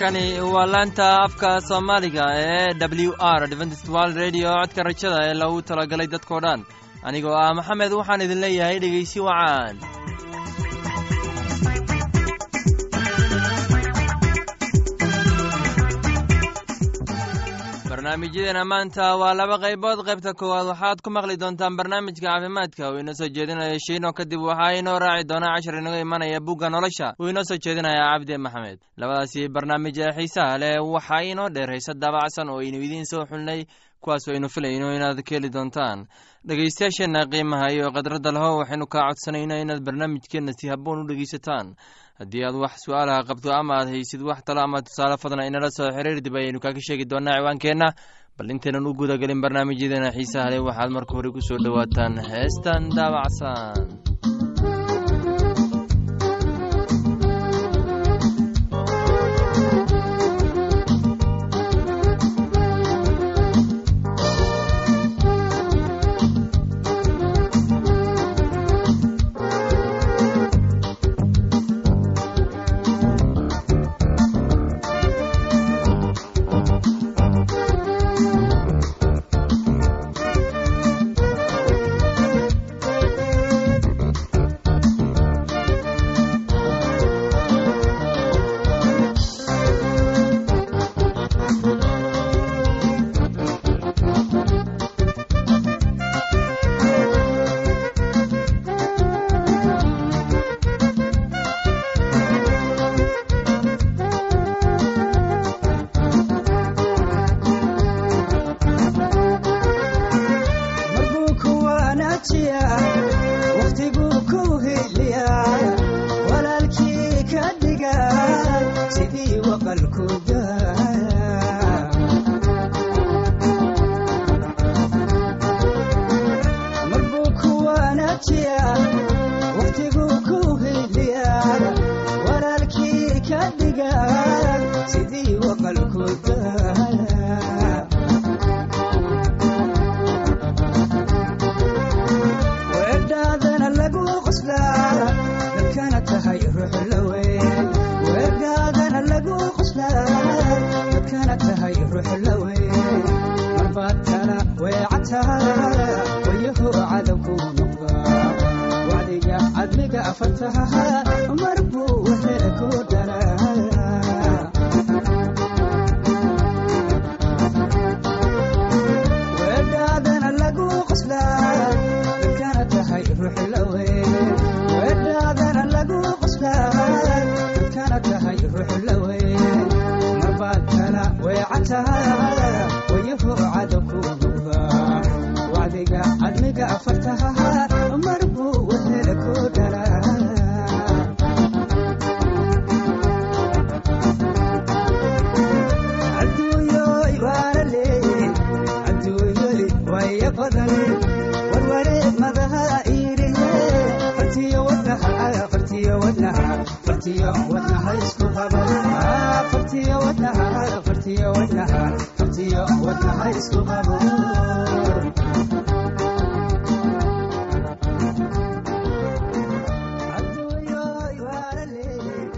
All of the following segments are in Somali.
halkani waa laanta afka soomaaliga ee w r dventstwal radio. Codka rajada ee lagu talagalay dadkoo dhan. Anigoo ah maxamed waxaan idin leeyahay dhegeysi wacaan barnaamijyadeena maanta waa laba qaybood. Qaybta koowaad waxaad ku maqli doontaan barnaamijka caafimaadka. Uu inoo soo jeedinaya shiino kadib waxaa inoo raaci doonaa cashar inaga imanaya bugga nolosha. Uu inoo soo jeedinaya cabdi maxamed. Labadaasi barnaamij ee xiisaha leh waxaa inoo dheer hayse daabacsan oo aynu idiin soo xulnay kuwaas aynu filayno inaad ka heli doontaan. Dhegaystayaasheenna qiimaha iyo khadradda laho waxaynu kaa codsanayna inaad barnaamijkeenna si habboon u dhegaysataan. Haddii aad wax su'aalaha qabto ama aad haysid wax talo ama tusaale fadna inala soo xiriir dib ayaynu kaaga sheegi doonaa ciwaankeenna. Bal intaynan u gudagelin barnaamijyadeena xiisaha leh waxaad marka hore ku soo dhowaataan heestan daabacsan fataha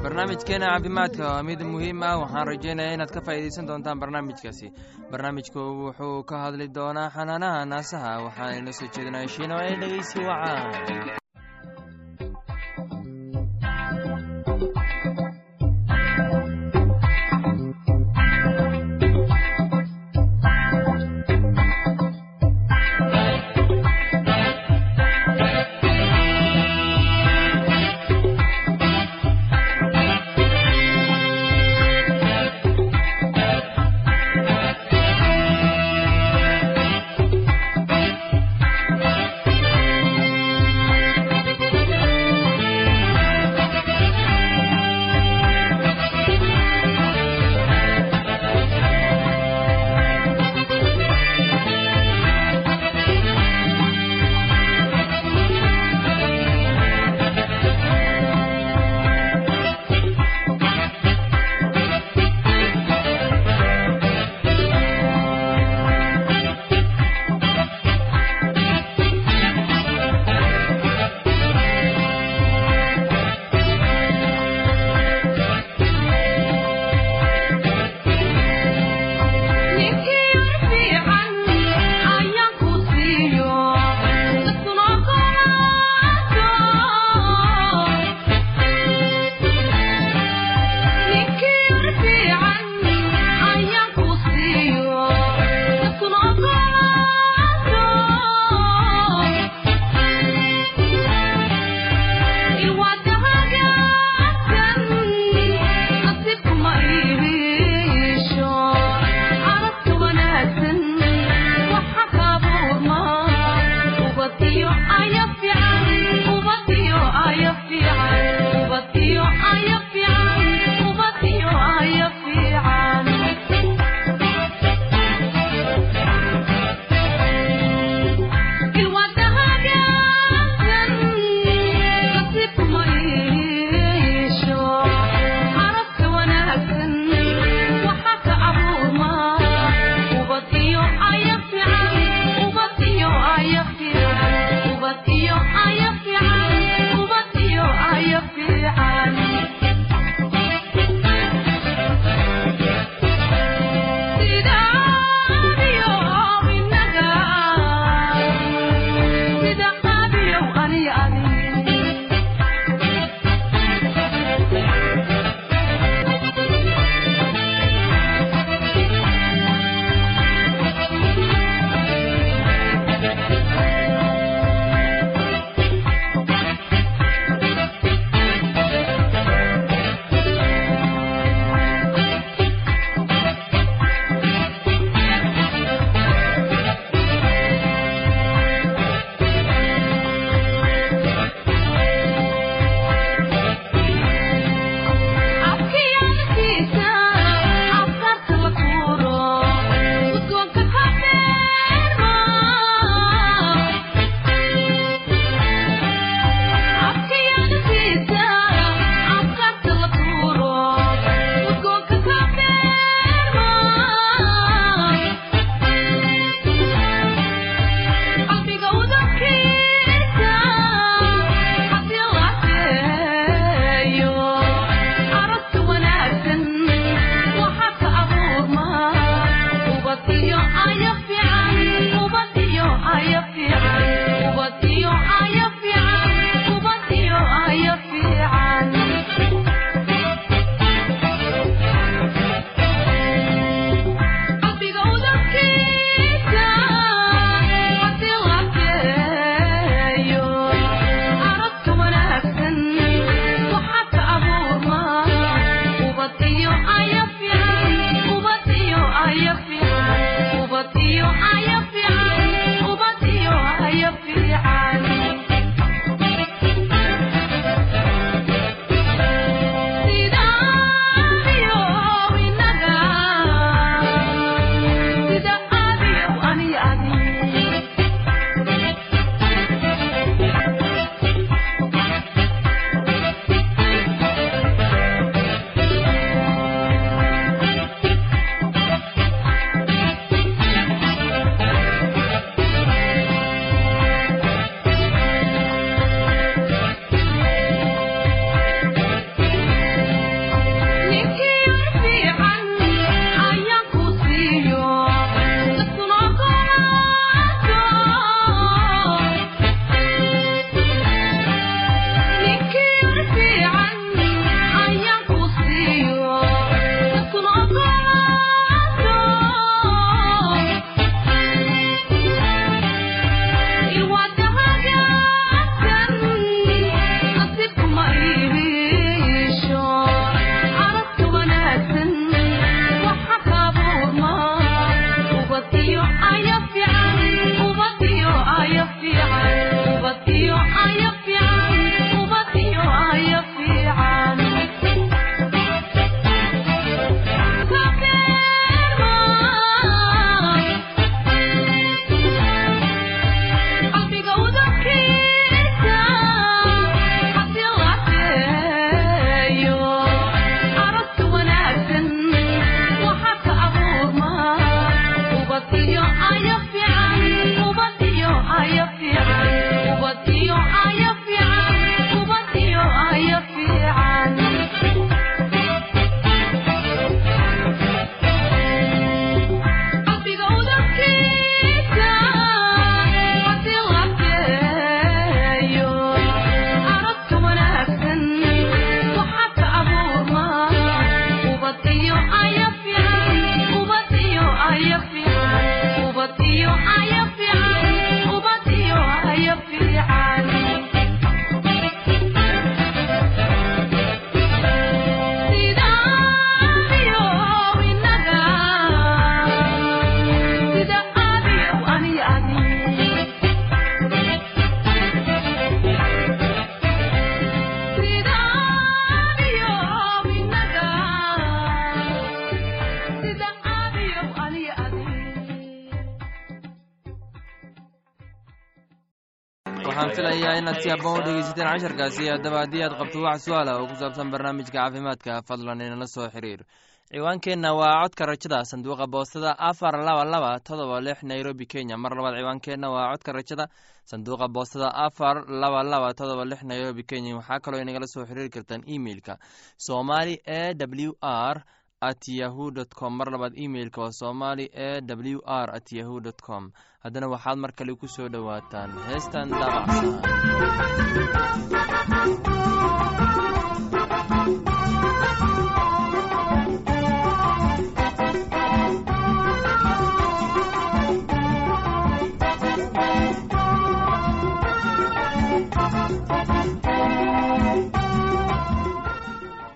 barnaamijkeena caafimaadka waa mid muhiim ah waxaan rajaynaya inaad ka faa'iidaysan doontaan barnaamijkaasi. Barnaamijku wuxuu ka hadli doonaa xanaanaha naasaha waxaana inoo soo jeedinaya shiino ee dhegeysi wacaan filayaa inaad si habboon u dhegeysateen casharkaasi haddaba haddii aad qabto wax su'aala oo ku saabsan barnaamijka caafimaadka. Fadlan inala soo xiriir. Ciwaankeenna waa codka rajada sanduuqa boostada afar laba laba todoba lix nairobi kenya. Mar labaad ciwaankeenna waa codka rajada sanduuqa boostada afar laba laba todoba lix nairobi kenya. Waxaa kaloo inagala soo xiriiri kartaan emeilka somali e w r at yahu dt com. Mar labaad emeilka waa somali e w r at yahu dt com. Haddana waxaad mar kale ku soo dhowaataan. Heestan daabacsan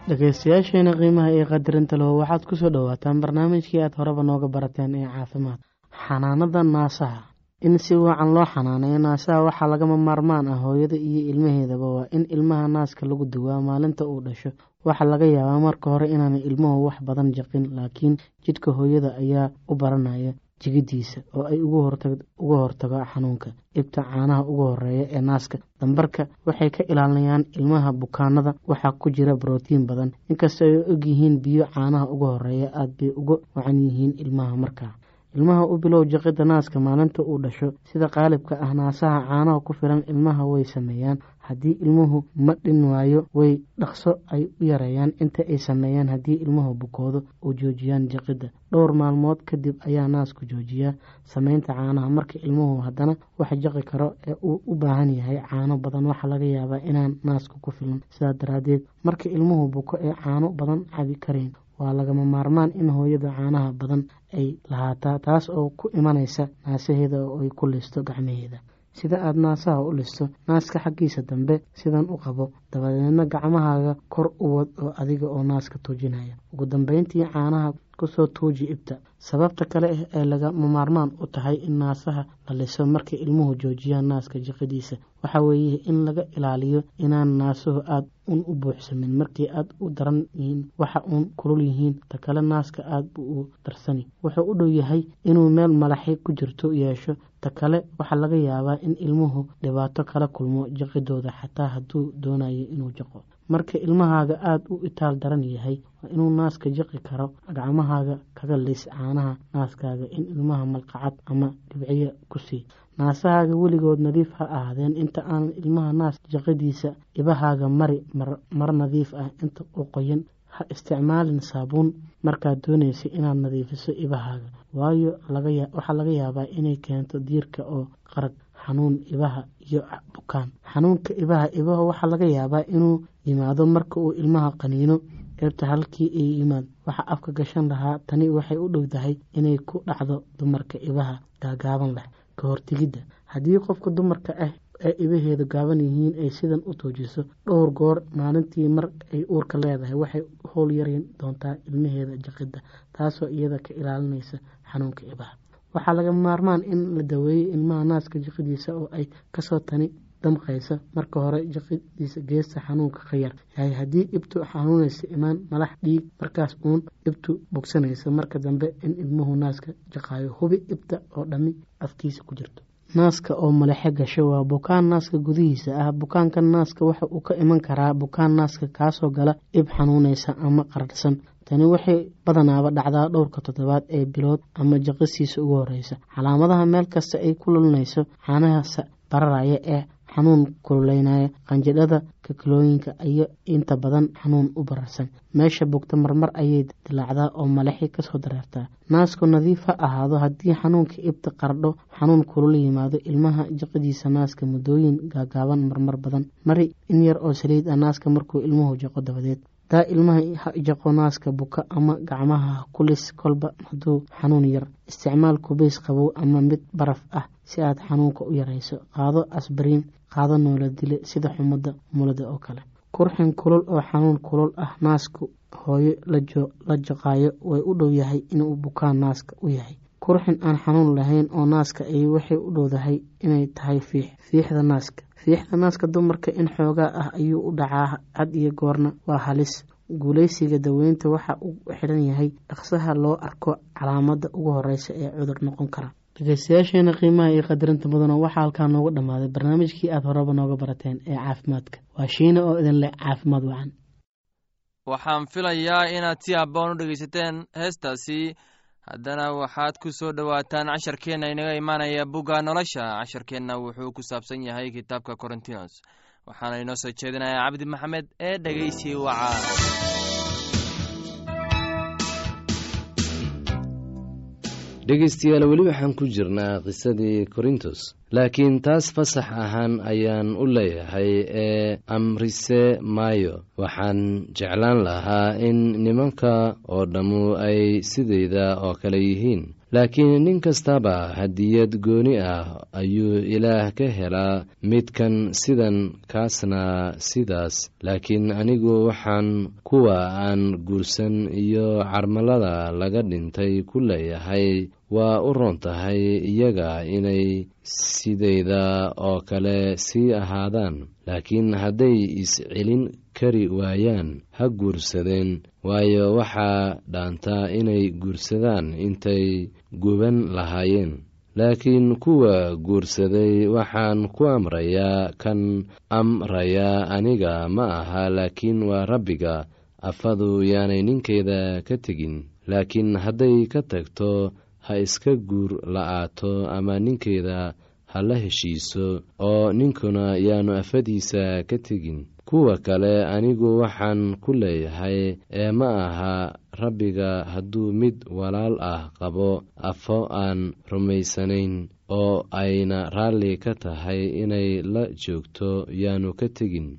dhegeystayaasheena qiimaha iyo qadarinta leho waxaad ku soo dhowaataan barnaamijkii aad horeba nooga barateen ee caafimaad. Xanaanada naasaha. In si wacan loo xanaaneeyo naasaha waxaa lagama maarmaan ah hooyada iyo ilmaheedaba waa in ilmaha naaska lagu duwaa maalinta uu dhasho. Waxaa laga yaabaa marka hore inaanay ilmuhu wax badan jaqin laakiin jidhka hooyada ayaa u baranaya jigidiisa oo ay uga hortago xanuunka. Ibta caanaha ugu horreeya ee naaska dambarka waxay ka ilaalinayaan ilmaha bukaanada waxaa ku jira brotiin badan. Inkastoo ay og yihiin biyo caanaha uga horreeya aada bay uga wacan yihiin ilmaha markaa ilmaha u bilow jaqida naaska maalinta uu dhasho sida qaalibka ah naasaha caanaha ku filan ilmaha way sameeyaan. Haddii ilmuhu ma dhin waayo way dhaqso ay u yareeyaan inta ay sameeyaan haddii ilmuhu bukoodo oo joojiyaan jaqida dhowr maalmood kadib ayaa naasku joojiyaa. Sameynta caanaha marka ilmuhu haddana wax jaqi karo ee uu u baahan yahay caano badan waxaa laga yaabaa inaan naasku ku filan sidaa daraadeed marka ilmuhu buko ee caano badan cabi karayn waa lagama maarmaan in hooyada caanaha badan ay lahaataa taas oo ku imanaysa naasaheeda oo ay ku listo gacmaheeda sida aada naasaha u listo naaska xaggiisa dambe sidan u qabo dabadeedna gacmahaaga kor u wad oo adiga oo naaska tuujinaya ugu dambeyntii caanaha ku soo tuuji ibta. Sababta kale ah ee lagama maarmaan u tahay in naasaha la liso markay ilmuhu joojiyaan naaska jiqidiisa waxa weeye in laga ilaaliyo inaan naasuhu aada un u buuxsamin. Markii aada u daran yihiin waxa uun kulul yihiin ta kale naaska aada bu u darsani. Wuxuu u dhow yahay inuu meel malaxi ku jirto yeesho ta kale waxaa laga yaabaa in ilmuhu dhibaato kala kulmo jaqidooda xataa hadduu doonayo inuu jaqo. Marka ilmahaaga aada u itaal daran yahay waa inuu naaska jaqi karo gacmahaaga kaga lis caanaha naaskaaga in ilmaha malqacad ama dhibciyo ku sii. Naasahaaga weligood nadiif ha ahaadeen. Inta aanan ilmaha naas jaqadiisa ibahaaga mari mar nadiif ah. Inta u qoyan ha isticmaalin saabuun. Markaad doonaysa inaad nadiifiso ibahaaga. Waayo waxaa laga yaabaa inay keento diirka oo qarag xanuun ibaha iyo bukaan. Xanuunka ibaha ibaha waxaa laga yaabaa inuu yimaado marka uu ilmaha qaniino eebta halkii ay yimaad waxaa afka gashan lahaa. Tani waxay u dhowdahay inay ku dhacdo dumarka ibaha gaagaaban leh ka hortegidda haddii qofka dumarka ah ee ibaheedu gaaban yihiin ay sidan u toojiso dhowr goor maalintii mar ay uurka leedahay waxay howl yarin doontaa ilmaheeda jaqidda taasoo iyada ka ilaalinaysa xanuunka ibaha waxaa laga maarmaan in la daweeyo ilmaha naaska jaqadiisa oo ay ka soo tani damqaysa. Marka hore jaqidiisa geesta xanuunka ka yar. Yahay haddii ibtu xanuunaysa imaan malax dhiig markaas uun ibtu bogsanaysa. Marka dambe in ilmuhu naaska jaqaayo hubi ibta oo dhammi afkiisa ku jirto. Naaska oo malexe gasho waa bukaan naaska gudihiisa ah. Bukaanka naaska waxa uu ka iman karaa. Bukaan naaska kaasoo gala ib xanuunaysa ama qararhsan tani waxay badanaaba dhacdaa dhowrka toddobaad ee bilood ama jaqisiisa ugu horeysa calaamadaha meel kasta ay ku lulinayso caanaha bararaya ee xanuun kululeynaya qanjidhada kakalooyinka iyo inta badan xanuun u bararsan. Meesha bugta marmar ayay dilaacdaa oo malaxi ka soo dareertaa. Naasku nadiif ha ahaado haddii xanuunka ibta qardho xanuun kulul yimaado ilmaha jaqadiisa naaska muddooyin gaagaaban marmar badan. Mari in yar oo saliid ah naaska markuu ilmuhu jaqo dabadeed daa ilmaha ha jaqo naaska buka ama gacmaha kulis kolba hadduu xanuun yar. Isticmaal kubays qabow ama mid baraf ah si aad xanuunka u yarayso. Qaado asbariin qaado noola dile sida xumada mulada oo kale. Kurxin kulul oo xanuun kulul ah naasku hooyo la jaqaayo way u dhow yahay inuu bukaan naaska u yahay. Kurxin aan xanuun lahayn oo naaska ay waxay u dhowdahay inay tahay fiix fiixda naaska fiixda naaska dumarka in xoogaa ah ayuu u dhacaa had iyo goorna waa halis. Guuleysiga daweynta waxa uu xidhan yahay dhaqsaha loo arko calaamada ugu horeysa ee cudur noqon kara. Dhegeystayaasheena qiimaha iyo qadarinta mudana waxaa halkaa noogu dhammaaday barnaamijkii aada horeba nooga barateen ee caafimaadka. Waa shiina oo idin leh caafimaad wacan. Waxaan filayaa inaad si habboon u dhegeysateen heestaasi haddana waxaad ku soo dhowaataan casharkeenna inaga imaanaya bugga nolosha. Casharkeenna wuxuu ku saabsan yahay kitaabka corintinos waxaana inoo soo jeedinayaa cabdi maxamed ee dhegeysi wacaa dhegaystayaal weli waxaan ku jirnaa qisadii korintos. Laakiin taas fasax ahaan ayaan u leeyahay ee amrise maayo. Waxaan jeclaan lahaa in nimanka oo dhammu ay sidayda oo kale yihiin laakiin nin kastaba hadiyad gooni ah ayuu ilaah ka helaa midkan sidan kaasna sidaas. Laakiin anigu waxaan kuwa aan guursan iyo carmalada laga dhintay ku leeyahay waa u roon tahay iyaga inay sidayda oo kale sii ahaadaan. Laakiin hadday is-celin kari waayaan ha guursadeen. Waayo waxaa dhaantaa inay guursadaan intay guban lahaayeen. Laakiin kuwa guursaday waxaan ku amrayaa kan amrayaa aniga ma aha laakiin waa rabbiga. Afadu yaanay ninkeeda ka tegin. Laakiin hadday ka tagto ha iska guur la-aato ama ninkeeda ha la heshiiso oo ninkuna yaanu afadiisa ka tegin. Kuwa kale anigu waxaan ku leeyahay ee ma aha rabbiga hadduu mid walaal ah qabo afo aan rumaysanayn oo ayna raalli ka tahay inay la joogto yaanu ka tegin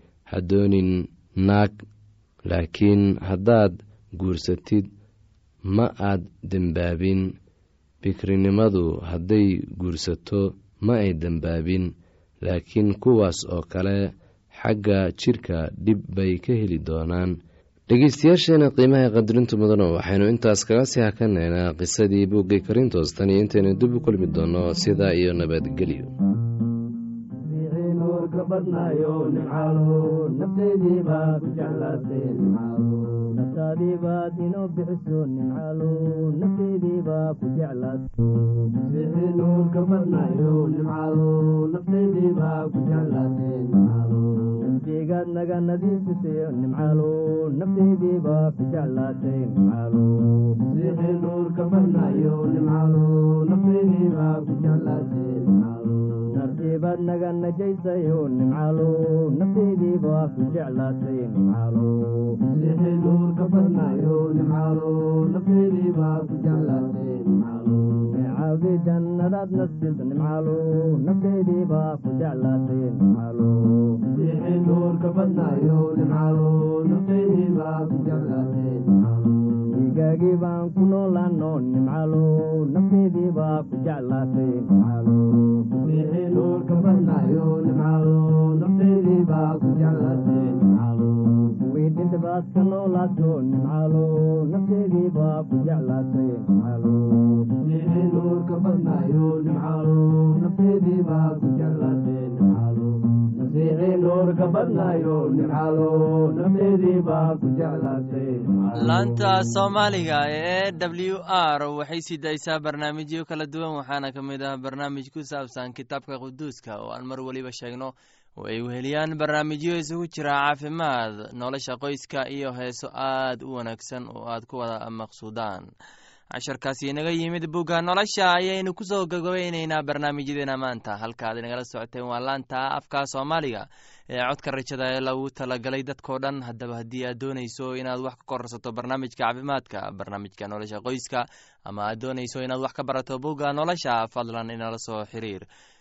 haddoonin naag laakiin haddaad guursatid ma aad dembaabin bikrinimadu hadday guursato ma ay dembaabin laakiin kuwaas oo kale xagga jidhka dhib bay ka heli doonaan. Dhegeystayaasheena qiimaha qadarinta mudano waxaynu intaas kaga sii hakaneynaa qisadii buuggay karintoos. Tan iyo intaynu dib u kulmi doono sidaa iyo nabadgelyo naftaadiibaad inoo bixiso nimcaalo jeclaato nuurka badnayo nimcaalo nafteydiibaa ku jeclaatee nimcaalo nafteydiibaa ku jeclaatay nimcaalo masiixi nuurka badnayo nimcaalo nafteydiibaa ku jeclaatee nimcaalo nartiibaad naga najaysayo nimcaalo nafteydiibaa ku jeclaatay nimcaalo masiixi nuurka badnayo nimcaalo nafteydiibaa ku jeclaatay nimcaalo necaawdi jannadaad nasid nimcaalo nafteydiibaa ku jeclaatay nimcaalo masiixi nuurka badnayo nimcaalo nafteydiibaa ku jeclaatay nimcaalo dhiigaagii baan ku noolaano badnayo nimcaalo nafteydiibaa ku jeclaatay nimcaalo kuwii dhindhibaad ka noolaato badnayo nimcaalo nafteediibaa ku jeclaatay nimcaalo laanta soomaaliga ee w r waxay sii daysaa barnaamijyo kala duwan waxaana ka mid ah barnaamij ku saabsan kitaabka quduuska oo aan mar weliba sheegno oo ay weheliyaan barnaamijyo isugu jira caafimaad nolosha qoyska iyo heeso aad u wanaagsan oo aad ku wada maqsuudaan casharkaasi inaga yimid bugga nolosha ayaynu ku soo gabagabeyneynaa barnaamijyadeena maanta. Halka aad inagala socoteen waa laanta afka soomaaliga ee codka rajada ee lagu talagalay dadkao dhan. Haddaba haddii aad doonayso inaad wax ka kororsato barnaamijka caafimaadka barnaamijka nolosha qoyska ama aad doonayso inaad wax ka barato bugga nolosha fadlan inala soo xiriir